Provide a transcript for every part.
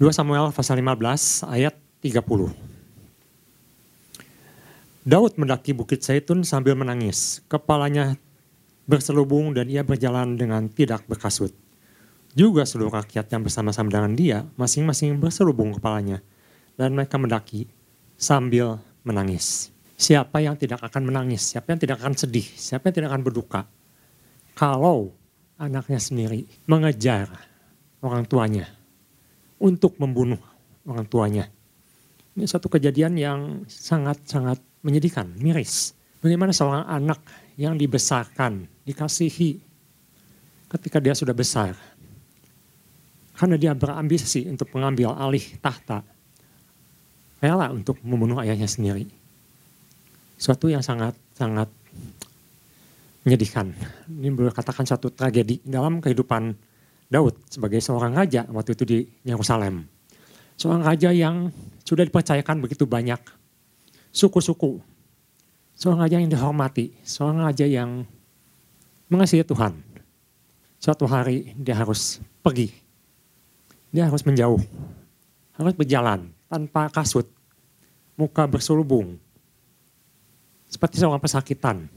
2 Samuel pasal 15 ayat 30. Daud mendaki bukit Zaitun sambil menangis. Kepalanya berselubung dan ia berjalan dengan tidak berkasut. Juga seluruh rakyat yang bersama-sama dengan dia masing-masing berselubung kepalanya. Dan mereka mendaki sambil menangis. Siapa yang tidak akan menangis? Siapa yang tidak akan sedih? Siapa yang tidak akan berduka? Kalau anaknya sendiri mengejar orang tuanya untuk membunuh orang tuanya. Ini suatu kejadian yang sangat-sangat menyedihkan, miris. Bagaimana seorang anak yang dibesarkan, dikasihi ketika dia sudah besar. Karena dia berambisi untuk mengambil alih tahta. Rela untuk membunuh ayahnya sendiri. Suatu yang sangat-sangat menyedihkan. Ini boleh katakan suatu tragedi dalam kehidupan Daud sebagai seorang raja waktu itu di Yerusalem. Seorang raja yang sudah dipercayakan begitu banyak suku-suku. Seorang raja yang dihormati, seorang raja yang mengasihi Tuhan. Suatu hari dia harus pergi. Dia harus menjauh. Harus berjalan tanpa kasut. Muka berselubung. Seperti seorang pesakitan.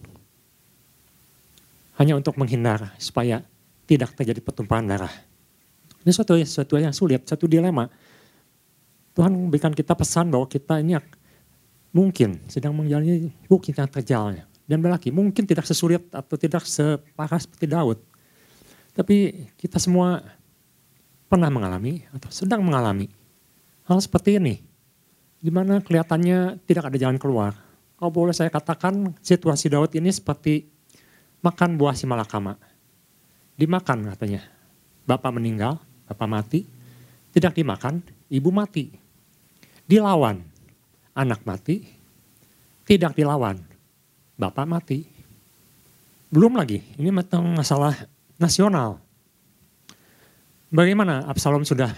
Hanya untuk menghindar supaya tidak terjadi pertumpahan darah. Ini suatu, suatu yang sulit, satu dilema. Tuhan memberikan kita pesan bahwa kita ini mungkin sedang menjalani bukit yang terjal. Dan berlaki mungkin tidak sesulit atau tidak separah seperti Daud. Tapi kita semua pernah mengalami atau sedang mengalami hal seperti ini. Di mana kelihatannya tidak ada jalan keluar. Kalau boleh saya katakan situasi Daud ini seperti makan buah si malakama dimakan katanya. Bapak meninggal, bapak mati, tidak dimakan, ibu mati. Dilawan, anak mati, tidak dilawan, bapak mati. Belum lagi, ini masalah nasional. Bagaimana Absalom sudah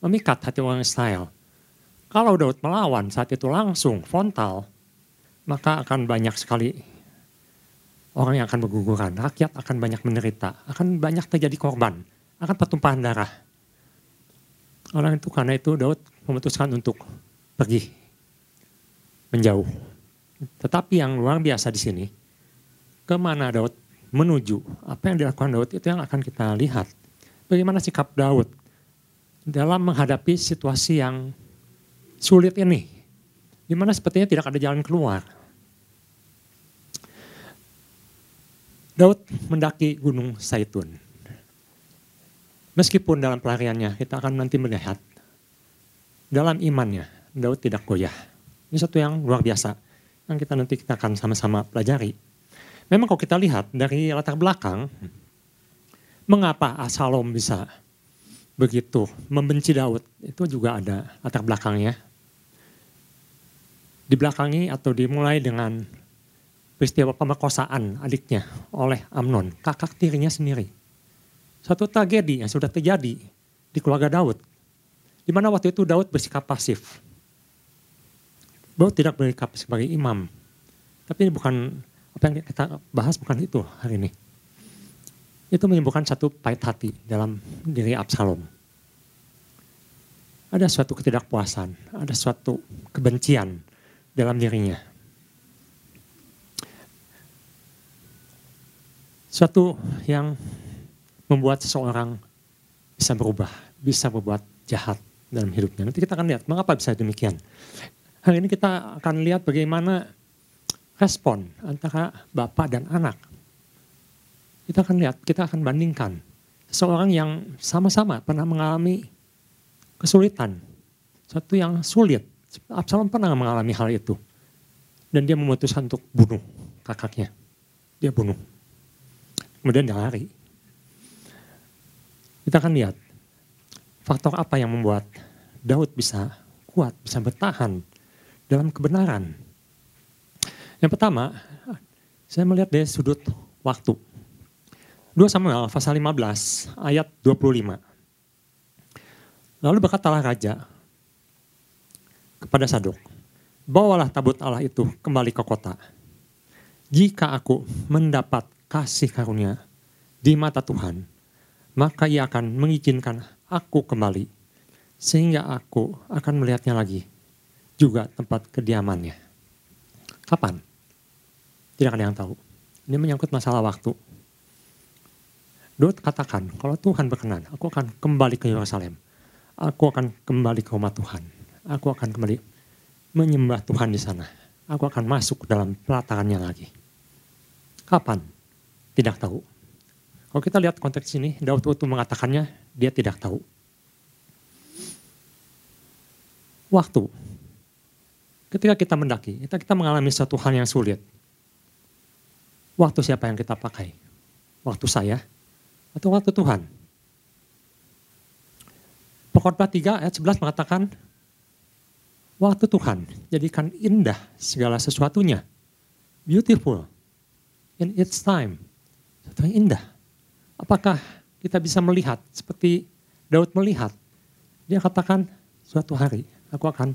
memikat hati orang Israel. Kalau Daud melawan saat itu langsung frontal, maka akan banyak sekali orang yang akan berguguran, rakyat akan banyak menderita, akan banyak terjadi korban, akan pertumpahan darah. Orang itu karena itu Daud memutuskan untuk pergi menjauh. Tetapi yang luar biasa di sini, ke mana Daud menuju, apa yang dilakukan Daud itu yang akan kita lihat. Bagaimana sikap Daud dalam menghadapi situasi yang sulit ini, di mana sepertinya tidak ada jalan keluar Daud mendaki gunung Saitun. Meskipun dalam pelariannya kita akan nanti melihat dalam imannya Daud tidak goyah. Ini satu yang luar biasa yang kita nanti kita akan sama-sama pelajari. Memang kalau kita lihat dari latar belakang, mengapa Asalom bisa begitu membenci Daud, itu juga ada latar belakangnya. Dibelakangi atau dimulai dengan peristiwa pemerkosaan adiknya oleh Amnon, kakak tirinya sendiri. Satu tragedi yang sudah terjadi di keluarga Daud. Di mana waktu itu Daud bersikap pasif. Daud tidak bersikap sebagai imam. Tapi ini bukan apa yang kita bahas bukan itu hari ini. Itu menimbulkan satu pahit hati dalam diri Absalom. Ada suatu ketidakpuasan, ada suatu kebencian dalam dirinya Suatu yang membuat seseorang bisa berubah, bisa berbuat jahat dalam hidupnya. Nanti kita akan lihat mengapa bisa demikian. Hari ini kita akan lihat bagaimana respon antara bapak dan anak. Kita akan lihat, kita akan bandingkan. Seseorang yang sama-sama pernah mengalami kesulitan. Satu yang sulit. Absalom pernah mengalami hal itu. Dan dia memutuskan untuk bunuh kakaknya. Dia bunuh kemudian dia lari. Kita akan lihat faktor apa yang membuat Daud bisa kuat, bisa bertahan dalam kebenaran. Yang pertama, saya melihat dari sudut waktu. 2 Samuel pasal 15 ayat 25. Lalu berkatalah raja kepada Sadok, bawalah tabut Allah itu kembali ke kota. Jika aku mendapat kasih karunia di mata Tuhan, maka ia akan mengizinkan aku kembali sehingga aku akan melihatnya lagi. Juga tempat kediamannya. Kapan? Tidak ada yang tahu. Ini menyangkut masalah waktu. Daud katakan, kalau Tuhan berkenan, aku akan kembali ke Yerusalem. Aku akan kembali ke rumah Tuhan. Aku akan kembali menyembah Tuhan di sana. Aku akan masuk dalam pelatarannya lagi. Kapan? Tidak tahu. Kalau kita lihat konteks ini, Daud waktu mengatakannya, dia tidak tahu. Waktu. Ketika kita mendaki, kita, kita mengalami satu hal yang sulit. Waktu siapa yang kita pakai? Waktu saya atau waktu Tuhan? Pokoknya 3 ayat 11 mengatakan, waktu Tuhan jadikan indah segala sesuatunya. Beautiful in its time. Sesuatu yang indah. Apakah kita bisa melihat seperti Daud melihat? Dia katakan suatu hari aku akan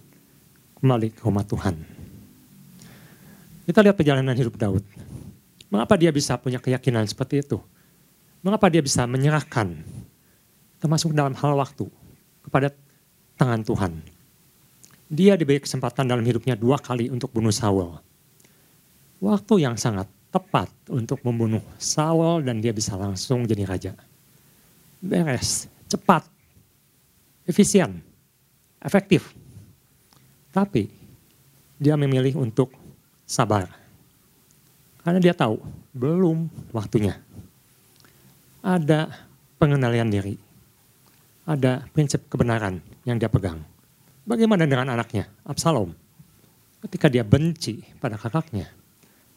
kembali ke rumah Tuhan. Kita lihat perjalanan hidup Daud. Mengapa dia bisa punya keyakinan seperti itu? Mengapa dia bisa menyerahkan, termasuk dalam hal waktu, kepada tangan Tuhan? Dia diberi kesempatan dalam hidupnya dua kali untuk bunuh Saul. Waktu yang sangat tepat untuk membunuh Saul dan dia bisa langsung jadi raja. Beres, cepat, efisien, efektif. Tapi dia memilih untuk sabar. Karena dia tahu belum waktunya. Ada pengendalian diri. Ada prinsip kebenaran yang dia pegang. Bagaimana dengan anaknya, Absalom? Ketika dia benci pada kakaknya,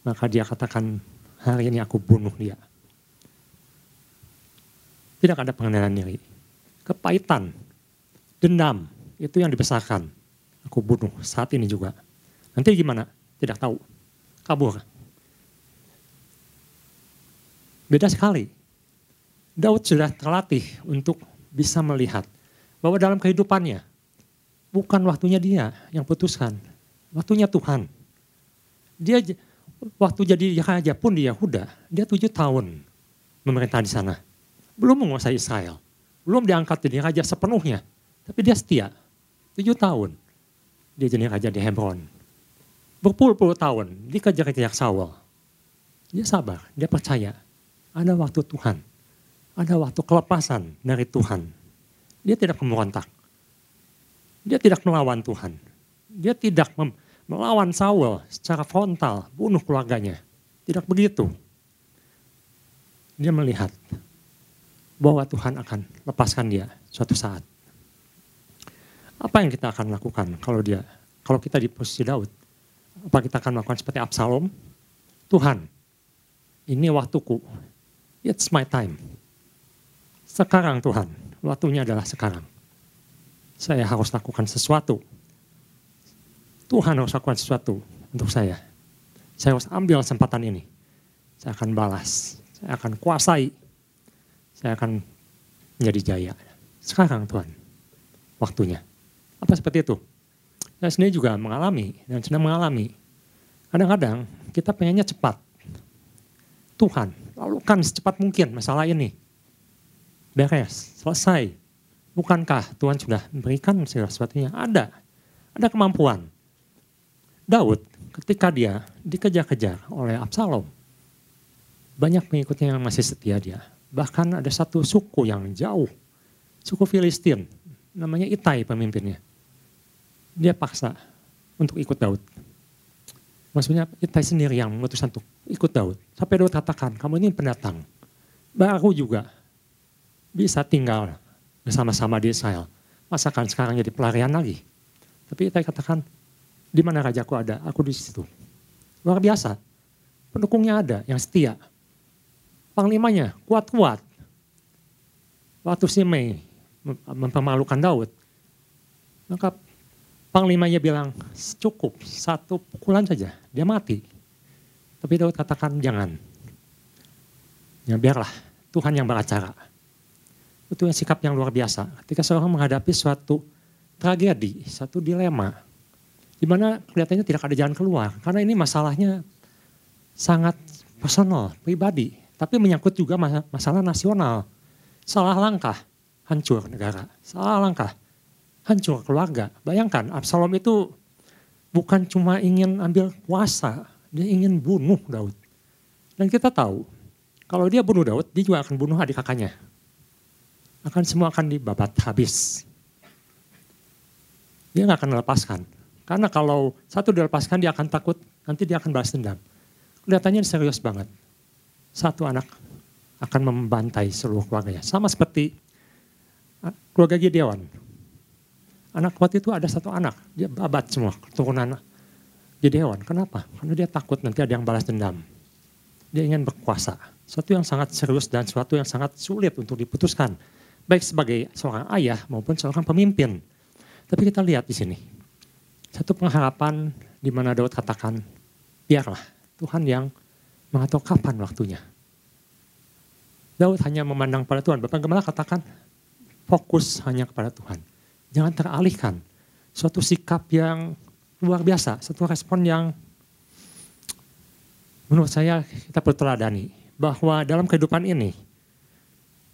maka dia katakan, hari ini aku bunuh dia. Tidak ada pengendalian diri. Kepahitan, dendam, itu yang dibesarkan aku bunuh saat ini juga. Nanti gimana? Tidak tahu. Kabur. Beda sekali. Daud sudah terlatih untuk bisa melihat bahwa dalam kehidupannya bukan waktunya dia yang putuskan, waktunya Tuhan. Dia waktu jadi raja pun di Yahuda, dia tujuh tahun memerintah di sana. Belum menguasai Israel, belum diangkat jadi raja sepenuhnya, tapi dia setia. Tujuh tahun dia jadi raja di Hebron. Berpuluh-puluh tahun dikejar-kejar Saul. Dia sabar, dia percaya. Ada waktu Tuhan. Ada waktu kelepasan dari Tuhan. Dia tidak memberontak. Dia tidak melawan Tuhan. Dia tidak melawan Saul secara frontal, bunuh keluarganya. Tidak begitu. Dia melihat bahwa Tuhan akan lepaskan dia suatu saat. Apa yang kita akan lakukan kalau dia, kalau kita di posisi Daud? Apa kita akan melakukan seperti Absalom? Tuhan, ini waktuku. It's my time. Sekarang Tuhan, waktunya adalah sekarang. Saya harus lakukan sesuatu. Tuhan harus lakukan sesuatu untuk saya. Saya harus ambil kesempatan ini. Saya akan balas. Saya akan kuasai. Saya akan menjadi jaya. Sekarang Tuhan, waktunya. Apa seperti itu? Saya sendiri juga mengalami dan sedang mengalami. Kadang-kadang kita pengennya cepat. Tuhan, lakukan secepat mungkin masalah ini. Beres, selesai. Bukankah Tuhan sudah memberikan segala sesuatunya? Ada, ada kemampuan. Daud ketika dia dikejar-kejar oleh Absalom, banyak pengikutnya yang masih setia dia. Bahkan ada satu suku yang jauh, suku Filistin, namanya Itai pemimpinnya dia paksa untuk ikut Daud. Maksudnya Itai sendiri yang memutuskan untuk ikut Daud. Sampai Daud katakan, kamu ini pendatang. Baru juga bisa tinggal bersama-sama di Israel. Masakan sekarang jadi pelarian lagi. Tapi Itai katakan, di mana rajaku ada, aku di situ. Luar biasa. Pendukungnya ada yang setia. Panglimanya kuat-kuat. Waktu Simei mempermalukan Daud, maka Panglimanya bilang, cukup satu pukulan saja, dia mati. Tapi Daud katakan jangan. Ya biarlah, Tuhan yang beracara. Itu yang sikap yang luar biasa. Ketika seorang menghadapi suatu tragedi, satu dilema, di mana kelihatannya tidak ada jalan keluar. Karena ini masalahnya sangat personal, pribadi. Tapi menyangkut juga masalah nasional. Salah langkah, hancur negara. Salah langkah, hancur keluarga. Bayangkan Absalom itu bukan cuma ingin ambil kuasa, dia ingin bunuh Daud. Dan kita tahu, kalau dia bunuh Daud, dia juga akan bunuh adik kakaknya. Akan semua akan dibabat habis. Dia nggak akan melepaskan. Karena kalau satu dilepaskan, dia akan takut, nanti dia akan balas dendam. Kelihatannya serius banget. Satu anak akan membantai seluruh keluarganya. Sama seperti ah, keluarga Gideon. Anak kuat itu ada satu anak, dia babat semua keturunan Gideon. Kenapa? Karena dia takut nanti ada yang balas dendam. Dia ingin berkuasa. Suatu yang sangat serius dan suatu yang sangat sulit untuk diputuskan. Baik sebagai seorang ayah maupun seorang pemimpin. Tapi kita lihat di sini. Satu pengharapan di mana Daud katakan, biarlah Tuhan yang mengatur kapan waktunya. Daud hanya memandang pada Tuhan. Bapak Gembala katakan, fokus hanya kepada Tuhan Jangan teralihkan. Suatu sikap yang luar biasa, satu respon yang menurut saya kita perlu teladani. Bahwa dalam kehidupan ini,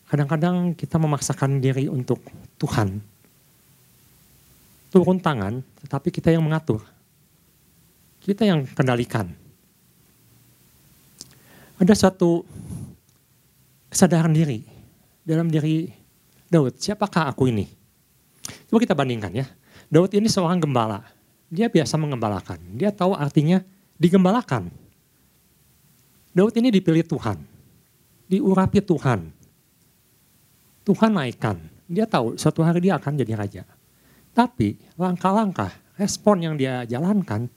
kadang-kadang kita memaksakan diri untuk Tuhan. Turun tangan, tetapi kita yang mengatur. Kita yang kendalikan. Ada suatu kesadaran diri dalam diri Daud, siapakah aku ini? Coba kita bandingkan ya. Daud ini seorang gembala. Dia biasa mengembalakan. Dia tahu artinya digembalakan. Daud ini dipilih Tuhan. Diurapi Tuhan. Tuhan naikkan. Dia tahu suatu hari dia akan jadi raja. Tapi langkah-langkah, respon yang dia jalankan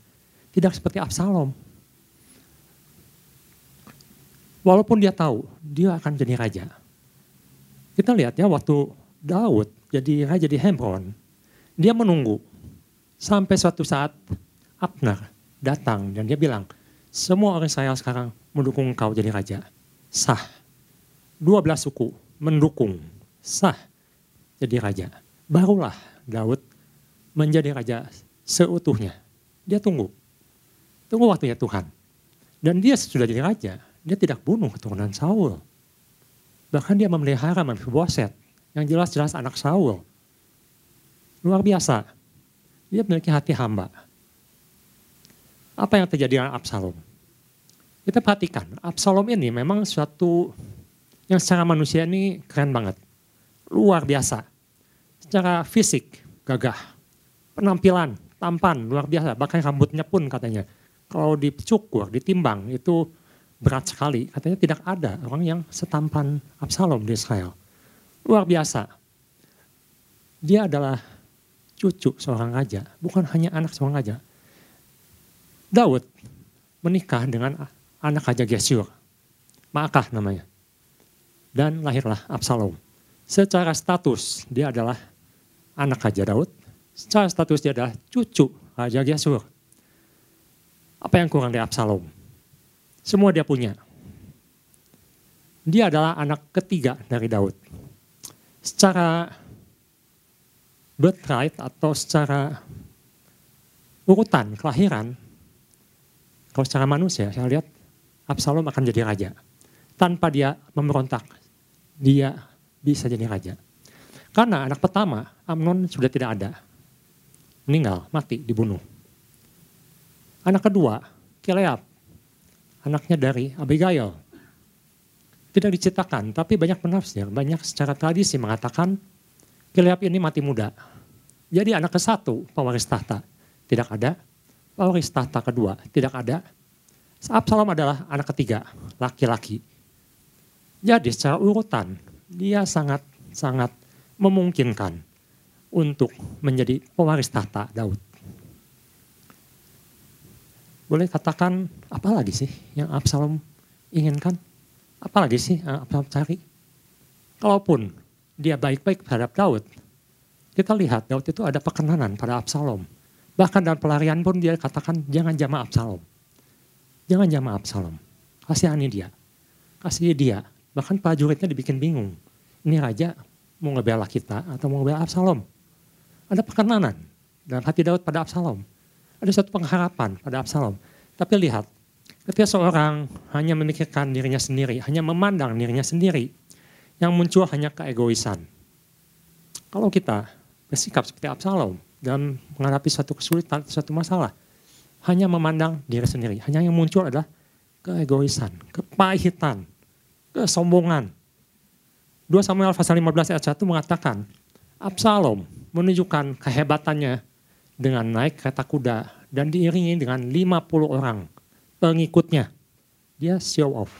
tidak seperti Absalom. Walaupun dia tahu dia akan jadi raja. Kita lihat ya waktu Daud jadi raja di Hebron, dia menunggu sampai suatu saat Abner datang dan dia bilang, semua orang saya sekarang mendukung kau jadi raja. Sah. Dua belas suku mendukung. Sah jadi raja. Barulah Daud menjadi raja seutuhnya. Dia tunggu. Tunggu waktunya Tuhan. Dan dia sudah jadi raja. Dia tidak bunuh keturunan Saul. Bahkan dia memelihara Mephiboset yang jelas-jelas anak Saul. Luar biasa. Dia memiliki hati hamba. Apa yang terjadi dengan Absalom? Kita perhatikan, Absalom ini memang suatu yang secara manusia ini keren banget. Luar biasa. Secara fisik, gagah. Penampilan, tampan, luar biasa. Bahkan rambutnya pun katanya. Kalau dicukur, ditimbang, itu berat sekali. Katanya tidak ada orang yang setampan Absalom di Israel. Luar biasa. Dia adalah cucu seorang raja, bukan hanya anak seorang raja. Daud menikah dengan anak raja Geshur, Maakah namanya. Dan lahirlah Absalom. Secara status dia adalah anak raja Daud, secara status dia adalah cucu raja Geshur. Apa yang kurang dari Absalom? Semua dia punya. Dia adalah anak ketiga dari Daud secara birthright atau secara urutan kelahiran, kalau secara manusia saya lihat Absalom akan jadi raja. Tanpa dia memberontak, dia bisa jadi raja. Karena anak pertama, Amnon sudah tidak ada. Meninggal, mati, dibunuh. Anak kedua, Kileab, anaknya dari Abigail, tidak diciptakan, tapi banyak penafsir, banyak secara tradisi mengatakan Gilead ini mati muda. Jadi anak ke satu pewaris tahta tidak ada, pewaris tahta kedua tidak ada. Absalom adalah anak ketiga, laki-laki. Jadi secara urutan dia sangat sangat memungkinkan untuk menjadi pewaris tahta Daud. Boleh katakan apa lagi sih yang Absalom inginkan? Apalagi sih uh, cari? Kalaupun dia baik-baik terhadap Daud, kita lihat Daud itu ada perkenanan pada Absalom. Bahkan dalam pelarian pun dia katakan jangan jama Absalom. Jangan jama Absalom. Kasihani dia. Kasih dia. Bahkan prajuritnya dibikin bingung. Ini raja mau ngebela kita atau mau ngebela Absalom. Ada perkenanan dalam hati Daud pada Absalom. Ada satu pengharapan pada Absalom. Tapi lihat, Ketika seorang hanya memikirkan dirinya sendiri, hanya memandang dirinya sendiri, yang muncul hanya keegoisan. Kalau kita bersikap seperti Absalom dalam menghadapi satu kesulitan, satu masalah. Hanya memandang diri sendiri. Hanya yang muncul adalah keegoisan, kepahitan, kesombongan. 2 Samuel pasal 15 ayat 1 mengatakan, Absalom menunjukkan kehebatannya dengan naik kereta kuda dan diiringi dengan 50 orang pengikutnya. Dia show off.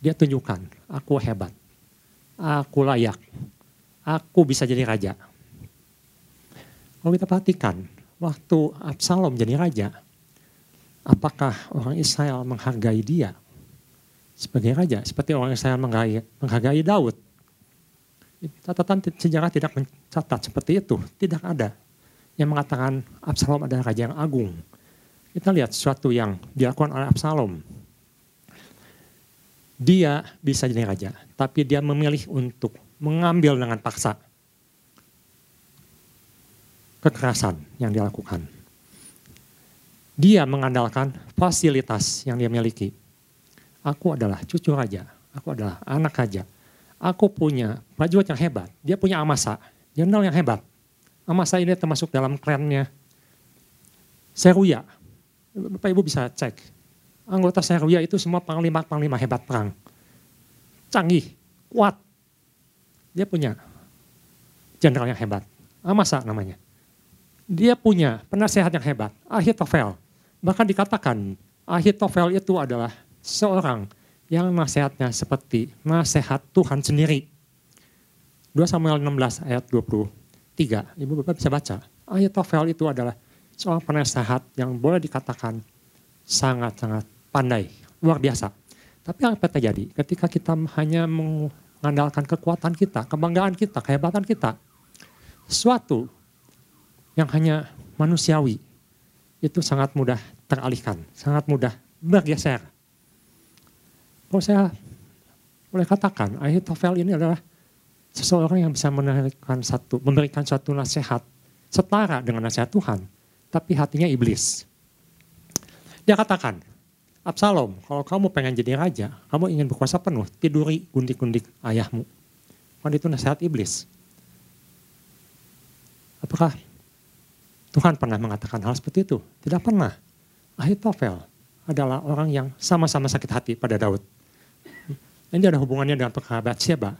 Dia tunjukkan, aku hebat, aku layak, aku bisa jadi raja. Kalau kita perhatikan, waktu Absalom jadi raja, apakah orang Israel menghargai dia sebagai raja? Seperti orang Israel menghargai, menghargai Daud. Catatan sejarah tidak mencatat seperti itu, tidak ada yang mengatakan Absalom adalah raja yang agung. Kita lihat sesuatu yang dilakukan oleh Absalom. Dia bisa jadi raja, tapi dia memilih untuk mengambil dengan paksa kekerasan yang dilakukan. Dia mengandalkan fasilitas yang dia miliki. Aku adalah cucu raja, aku adalah anak raja. Aku punya prajurit yang hebat, dia punya amasa, jenderal yang hebat. Amasa ini termasuk dalam klannya Seruya. Bapak Ibu bisa cek. Anggota Seruya itu semua panglima-panglima hebat perang. Canggih, kuat. Dia punya jenderal yang hebat. Amasa namanya dia punya penasehat yang hebat, Ahitofel. Bahkan dikatakan Ahitofel itu adalah seorang yang nasihatnya seperti nasihat Tuhan sendiri. 2 Samuel 16 ayat 23, Ibu Bapak bisa baca. Ahitofel itu adalah seorang penasehat yang boleh dikatakan sangat-sangat pandai, luar biasa. Tapi apa terjadi ketika kita hanya mengandalkan kekuatan kita, kebanggaan kita, kehebatan kita, suatu yang hanya manusiawi itu sangat mudah teralihkan, sangat mudah bergeser. Kalau saya boleh katakan, Ahitofel ini adalah seseorang yang bisa memberikan satu, memberikan satu nasihat setara dengan nasihat Tuhan, tapi hatinya iblis. Dia katakan, Absalom, kalau kamu pengen jadi raja, kamu ingin berkuasa penuh, tiduri gundik-gundik ayahmu. Kan itu nasihat iblis. Apakah Tuhan pernah mengatakan hal seperti itu? Tidak pernah. Ahitofel adalah orang yang sama-sama sakit hati pada Daud. Ini ada hubungannya dengan perkara Bathsheba.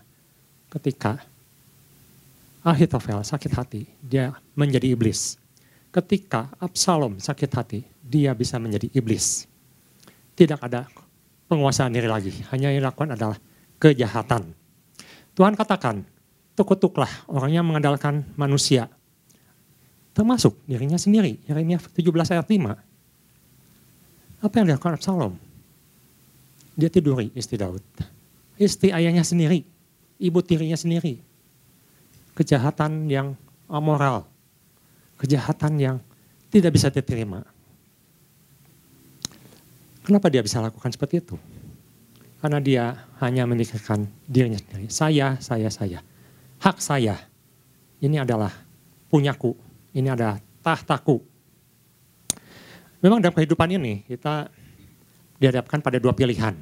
Ketika Ahitofel sakit hati, dia menjadi iblis. Ketika Absalom sakit hati, dia bisa menjadi iblis. Tidak ada penguasaan diri lagi. Hanya yang dilakukan adalah kejahatan. Tuhan katakan, tukutuklah orang yang mengandalkan manusia termasuk dirinya sendiri. Yeremia 17 ayat 5. Apa yang dilakukan Absalom? Dia tiduri istri Daud. Istri ayahnya sendiri, ibu tirinya sendiri. Kejahatan yang amoral, kejahatan yang tidak bisa diterima. Kenapa dia bisa lakukan seperti itu? Karena dia hanya memikirkan dirinya sendiri. Saya, saya, saya. Hak saya. Ini adalah punyaku ini ada tahtaku. Memang dalam kehidupan ini kita dihadapkan pada dua pilihan.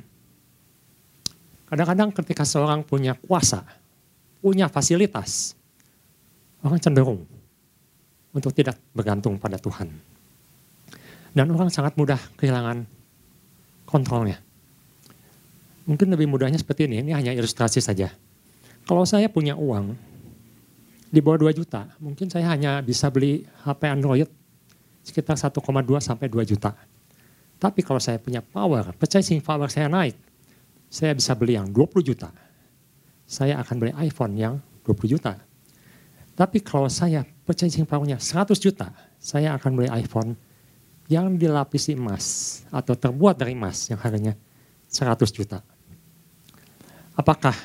Kadang-kadang ketika seorang punya kuasa, punya fasilitas, orang cenderung untuk tidak bergantung pada Tuhan. Dan orang sangat mudah kehilangan kontrolnya. Mungkin lebih mudahnya seperti ini, ini hanya ilustrasi saja. Kalau saya punya uang, di bawah 2 juta, mungkin saya hanya bisa beli HP Android sekitar 1,2 sampai 2 juta. Tapi kalau saya punya power, purchasing power saya naik, saya bisa beli yang 20 juta. Saya akan beli iPhone yang 20 juta. Tapi kalau saya purchasing powernya 100 juta, saya akan beli iPhone yang dilapisi emas atau terbuat dari emas yang harganya 100 juta. Apakah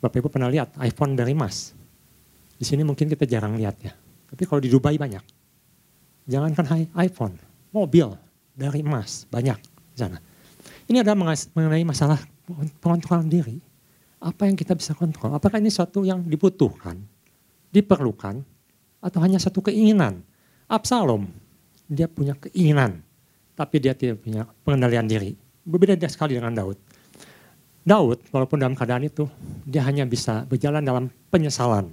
Bapak Ibu pernah lihat iPhone dari emas? Di sini mungkin kita jarang lihat ya. Tapi kalau di Dubai banyak. Jangankan iPhone, mobil dari emas banyak di sana. Ini adalah mengenai masalah pengontrolan diri. Apa yang kita bisa kontrol? Apakah ini suatu yang dibutuhkan, diperlukan, atau hanya satu keinginan? Absalom, dia punya keinginan, tapi dia tidak punya pengendalian diri. Berbeda sekali dengan Daud. Daud, walaupun dalam keadaan itu, dia hanya bisa berjalan dalam penyesalan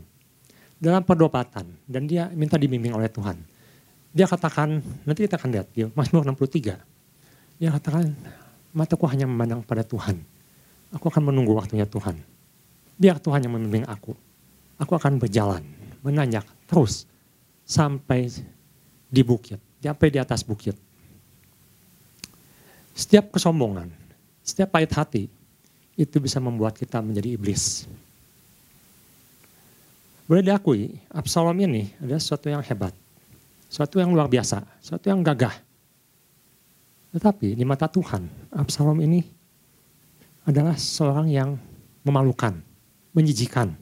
dalam perdobatan dan dia minta dibimbing oleh Tuhan. Dia katakan, nanti kita akan lihat di Mazmur 63. Dia katakan, mataku hanya memandang pada Tuhan. Aku akan menunggu waktunya Tuhan. Biar Tuhan yang membimbing aku. Aku akan berjalan, menanjak terus sampai di bukit, sampai di atas bukit. Setiap kesombongan, setiap pahit hati, itu bisa membuat kita menjadi iblis. Boleh diakui, Absalom ini adalah sesuatu yang hebat. Sesuatu yang luar biasa, sesuatu yang gagah. Tetapi di mata Tuhan, Absalom ini adalah seorang yang memalukan, menjijikan.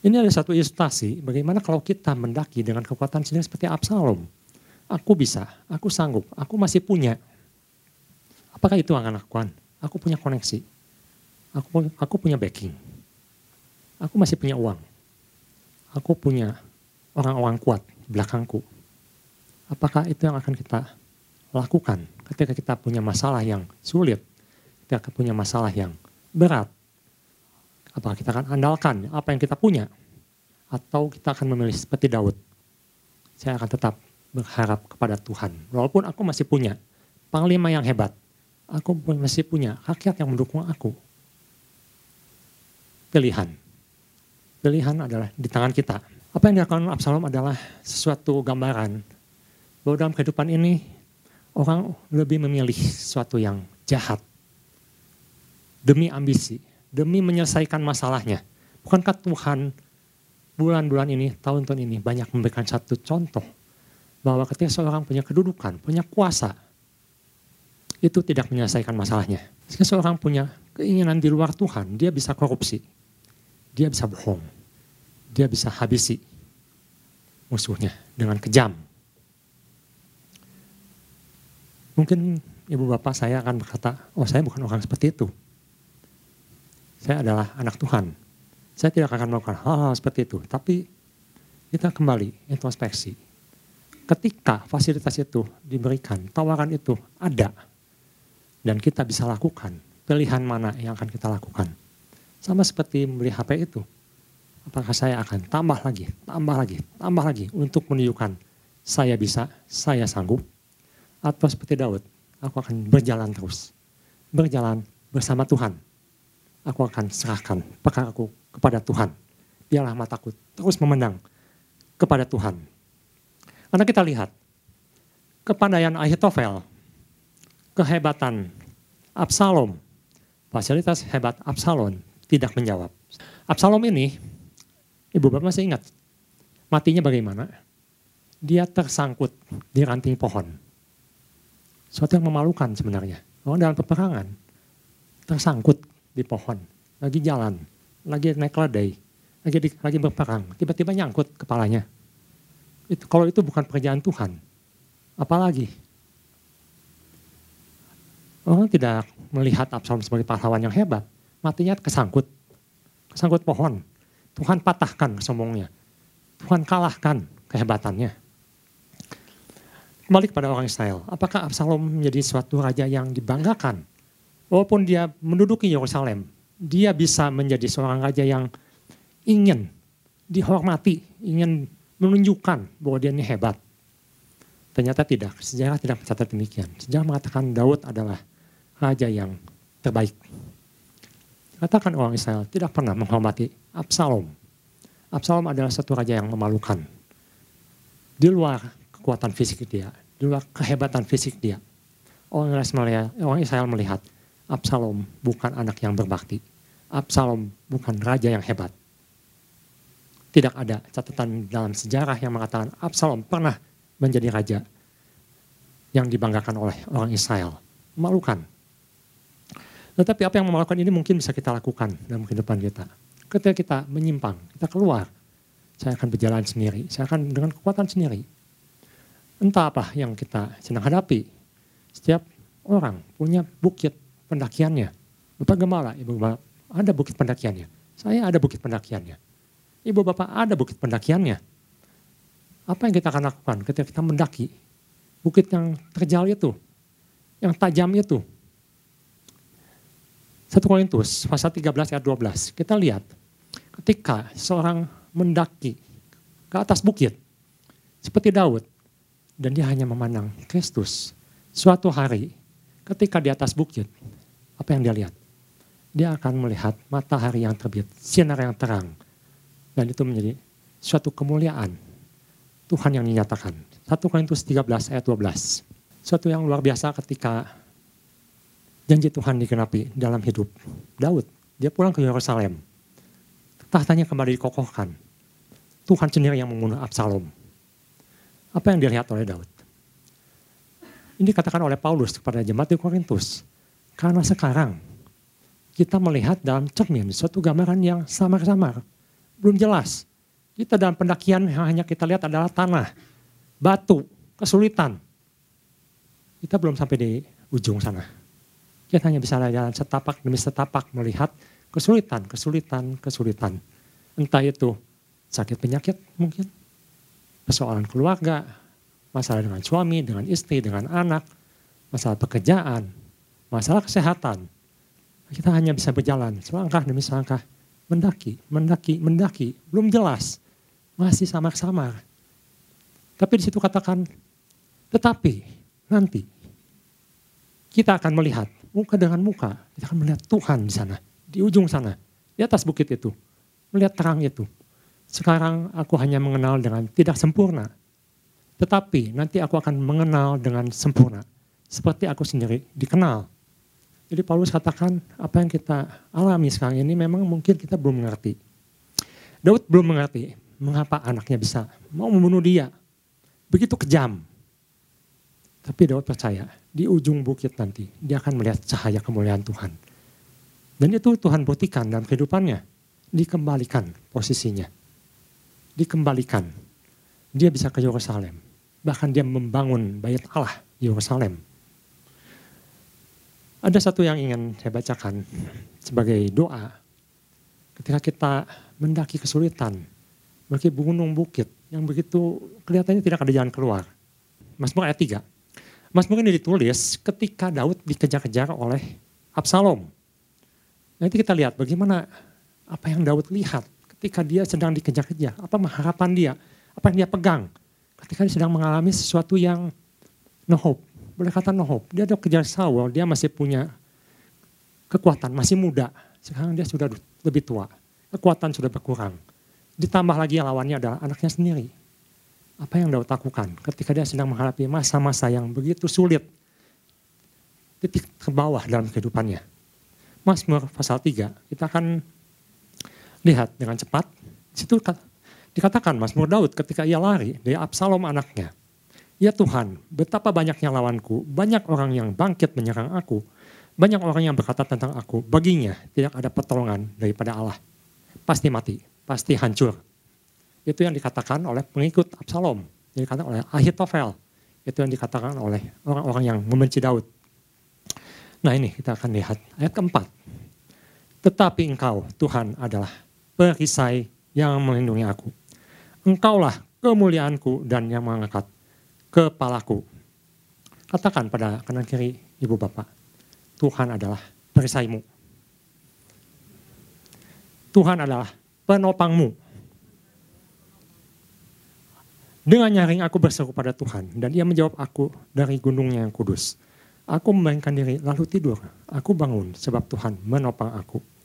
Ini ada satu ilustrasi bagaimana kalau kita mendaki dengan kekuatan sendiri seperti Absalom. Aku bisa, aku sanggup, aku masih punya. Apakah itu akan lakukan? Aku punya koneksi, aku, aku punya backing aku masih punya uang. Aku punya orang-orang kuat belakangku. Apakah itu yang akan kita lakukan ketika kita punya masalah yang sulit, ketika punya masalah yang berat? Apakah kita akan andalkan apa yang kita punya? Atau kita akan memilih seperti Daud? Saya akan tetap berharap kepada Tuhan. Walaupun aku masih punya panglima yang hebat, aku masih punya rakyat yang mendukung aku. Pilihan pilihan adalah di tangan kita. Apa yang dilakukan Absalom adalah sesuatu gambaran bahwa dalam kehidupan ini orang lebih memilih sesuatu yang jahat demi ambisi, demi menyelesaikan masalahnya. Bukankah Tuhan bulan-bulan ini, tahun-tahun ini banyak memberikan satu contoh bahwa ketika seorang punya kedudukan, punya kuasa, itu tidak menyelesaikan masalahnya. Jika seorang punya keinginan di luar Tuhan, dia bisa korupsi dia bisa bohong. Dia bisa habisi musuhnya dengan kejam. Mungkin ibu bapak saya akan berkata, oh saya bukan orang seperti itu. Saya adalah anak Tuhan. Saya tidak akan melakukan hal-hal seperti itu. Tapi kita kembali introspeksi. Ketika fasilitas itu diberikan, tawaran itu ada. Dan kita bisa lakukan, pilihan mana yang akan kita lakukan. Sama seperti membeli HP itu. Apakah saya akan tambah lagi, tambah lagi, tambah lagi untuk menunjukkan saya bisa, saya sanggup. Atau seperti Daud, aku akan berjalan terus. Berjalan bersama Tuhan. Aku akan serahkan perkara aku kepada Tuhan. Biarlah mataku terus memandang kepada Tuhan. Karena kita lihat, kepandaian Ahitofel, kehebatan Absalom, fasilitas hebat Absalom tidak menjawab. Absalom ini, ibu bapak masih ingat, matinya bagaimana? Dia tersangkut di ranting pohon. Suatu yang memalukan sebenarnya. Orang dalam peperangan, tersangkut di pohon, lagi jalan, lagi naik keledai, lagi, di, lagi berperang, tiba-tiba nyangkut kepalanya. Itu, kalau itu bukan pekerjaan Tuhan, apalagi orang tidak melihat Absalom sebagai pahlawan yang hebat matinya kesangkut. Kesangkut pohon. Tuhan patahkan kesombongnya. Tuhan kalahkan kehebatannya. Kembali kepada orang Israel. Apakah Absalom menjadi suatu raja yang dibanggakan? Walaupun dia menduduki Yerusalem, dia bisa menjadi seorang raja yang ingin dihormati, ingin menunjukkan bahwa dia ini hebat. Ternyata tidak, sejarah tidak mencatat demikian. Sejarah mengatakan Daud adalah raja yang terbaik. Katakan orang Israel tidak pernah menghormati Absalom. Absalom adalah satu raja yang memalukan. Di luar kekuatan fisik dia, di luar kehebatan fisik dia. Orang Israel, orang Israel melihat Absalom bukan anak yang berbakti. Absalom bukan raja yang hebat. Tidak ada catatan dalam sejarah yang mengatakan Absalom pernah menjadi raja yang dibanggakan oleh orang Israel. Memalukan. Tetapi apa yang memalukan ini mungkin bisa kita lakukan dalam kehidupan kita. Ketika kita menyimpang, kita keluar, saya akan berjalan sendiri, saya akan dengan kekuatan sendiri. Entah apa yang kita sedang hadapi. Setiap orang punya bukit pendakiannya. Bapak Gemala, Ibu Bapak, ada bukit pendakiannya. Saya ada bukit pendakiannya. Ibu Bapak ada bukit pendakiannya. Apa yang kita akan lakukan ketika kita mendaki bukit yang terjal itu, yang tajam itu, 1 Korintus pasal 13 ayat 12. Kita lihat ketika seorang mendaki ke atas bukit seperti Daud dan dia hanya memandang Kristus. Suatu hari ketika di atas bukit, apa yang dia lihat? Dia akan melihat matahari yang terbit, sinar yang terang. Dan itu menjadi suatu kemuliaan Tuhan yang dinyatakan. 1 Korintus 13 ayat 12. Suatu yang luar biasa ketika janji Tuhan digenapi dalam hidup Daud. Dia pulang ke Yerusalem. Tahtanya kembali dikokohkan. Tuhan sendiri yang membunuh Absalom. Apa yang dilihat oleh Daud? Ini dikatakan oleh Paulus kepada jemaat di Korintus. Karena sekarang kita melihat dalam cermin suatu gambaran yang samar-samar. Belum jelas. Kita dalam pendakian yang hanya kita lihat adalah tanah, batu, kesulitan. Kita belum sampai di ujung sana. Kita hanya bisa jalan setapak demi setapak melihat kesulitan, kesulitan, kesulitan. Entah itu sakit penyakit mungkin, persoalan keluarga, masalah dengan suami, dengan istri, dengan anak, masalah pekerjaan, masalah kesehatan. Kita hanya bisa berjalan selangkah demi selangkah, mendaki, mendaki, mendaki, belum jelas, masih samar-samar. Tapi di situ katakan, tetapi nanti kita akan melihat muka dengan muka, kita akan melihat Tuhan di sana, di ujung sana, di atas bukit itu, melihat terang itu. Sekarang aku hanya mengenal dengan tidak sempurna. Tetapi nanti aku akan mengenal dengan sempurna. Seperti aku sendiri dikenal. Jadi Paulus katakan apa yang kita alami sekarang ini memang mungkin kita belum mengerti. Daud belum mengerti mengapa anaknya bisa mau membunuh dia. Begitu kejam. Tapi Daud percaya di ujung bukit nanti dia akan melihat cahaya kemuliaan Tuhan. Dan itu Tuhan buktikan dalam kehidupannya. Dikembalikan posisinya dikembalikan. Dia bisa ke Yerusalem. Bahkan dia membangun bait Allah Yerusalem. Ada satu yang ingin saya bacakan sebagai doa. Ketika kita mendaki kesulitan, bagi gunung bukit yang begitu kelihatannya tidak ada jalan keluar. Mazmur ayat 3. Mazmur ini ditulis ketika Daud dikejar-kejar oleh Absalom. Nanti kita lihat bagaimana apa yang Daud lihat ketika dia sedang dikejar-kejar? Apa harapan dia? Apa yang dia pegang? Ketika dia sedang mengalami sesuatu yang no hope. Boleh kata no hope. Dia ada kejar Saul, dia masih punya kekuatan, masih muda. Sekarang dia sudah lebih tua. Kekuatan sudah berkurang. Ditambah lagi lawannya adalah anaknya sendiri. Apa yang Daud lakukan ketika dia sedang menghadapi masa-masa yang begitu sulit. Titik ke bawah dalam kehidupannya. Mazmur pasal 3, kita akan lihat dengan cepat. Situ dikatakan Mazmur Daud ketika ia lari dari Absalom anaknya. Ya Tuhan, betapa banyaknya lawanku, banyak orang yang bangkit menyerang aku, banyak orang yang berkata tentang aku, baginya tidak ada pertolongan daripada Allah. Pasti mati, pasti hancur. Itu yang dikatakan oleh pengikut Absalom, yang dikatakan oleh Ahitofel. Itu yang dikatakan oleh orang-orang yang membenci Daud. Nah ini kita akan lihat ayat keempat. Tetapi engkau Tuhan adalah perisai yang melindungi aku. Engkaulah kemuliaanku dan yang mengangkat kepalaku. Katakan pada kanan kiri ibu bapak, Tuhan adalah perisaimu. Tuhan adalah penopangmu. Dengan nyaring aku berseru pada Tuhan dan ia menjawab aku dari gunungnya yang kudus. Aku membayangkan diri lalu tidur. Aku bangun sebab Tuhan menopang aku.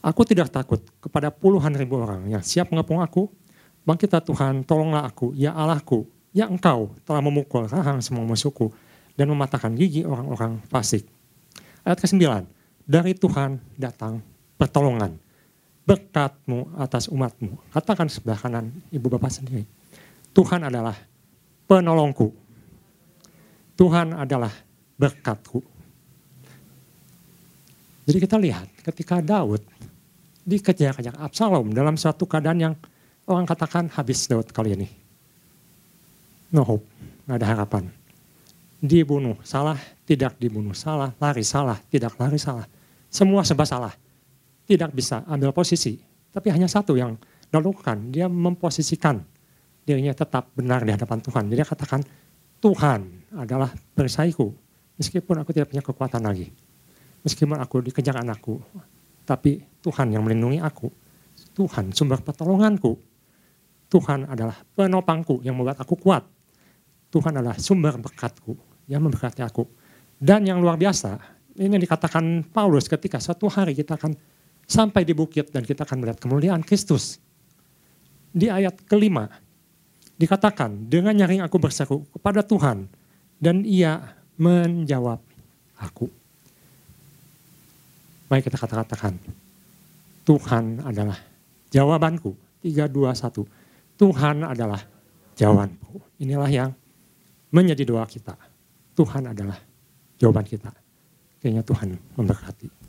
Aku tidak takut kepada puluhan ribu orang yang siap mengepung aku. Bangkitlah Tuhan, tolonglah aku, ya Allahku, ya Engkau telah memukul rahang semua musuhku dan mematahkan gigi orang-orang fasik. Ayat ke-9, dari Tuhan datang pertolongan, berkatmu atas umatmu. Katakan sebelah kanan ibu bapak sendiri. Tuhan adalah penolongku. Tuhan adalah berkatku. Jadi kita lihat ketika Daud dikejar-kejar Absalom dalam suatu keadaan yang orang katakan habis Daud kali ini. No hope, nggak ada harapan. Dibunuh, salah, tidak dibunuh, salah, lari, salah, tidak lari, salah. Semua serba salah. Tidak bisa ambil posisi. Tapi hanya satu yang dilakukan, dia memposisikan dirinya tetap benar di hadapan Tuhan. Jadi dia katakan, Tuhan adalah perisaiku. Meskipun aku tidak punya kekuatan lagi. Meskipun aku dikejar anakku, tapi Tuhan yang melindungi aku. Tuhan sumber pertolonganku. Tuhan adalah penopangku yang membuat aku kuat. Tuhan adalah sumber berkatku yang memberkati aku. Dan yang luar biasa, ini yang dikatakan Paulus ketika suatu hari kita akan sampai di bukit dan kita akan melihat kemuliaan Kristus. Di ayat kelima, dikatakan, dengan nyaring aku berseru kepada Tuhan, dan ia menjawab aku. Mari kita kata-katakan, Tuhan adalah jawabanku. 3, 2, 1. Tuhan adalah jawabanku. Inilah yang menjadi doa kita. Tuhan adalah jawaban kita. Kayaknya Tuhan memberkati.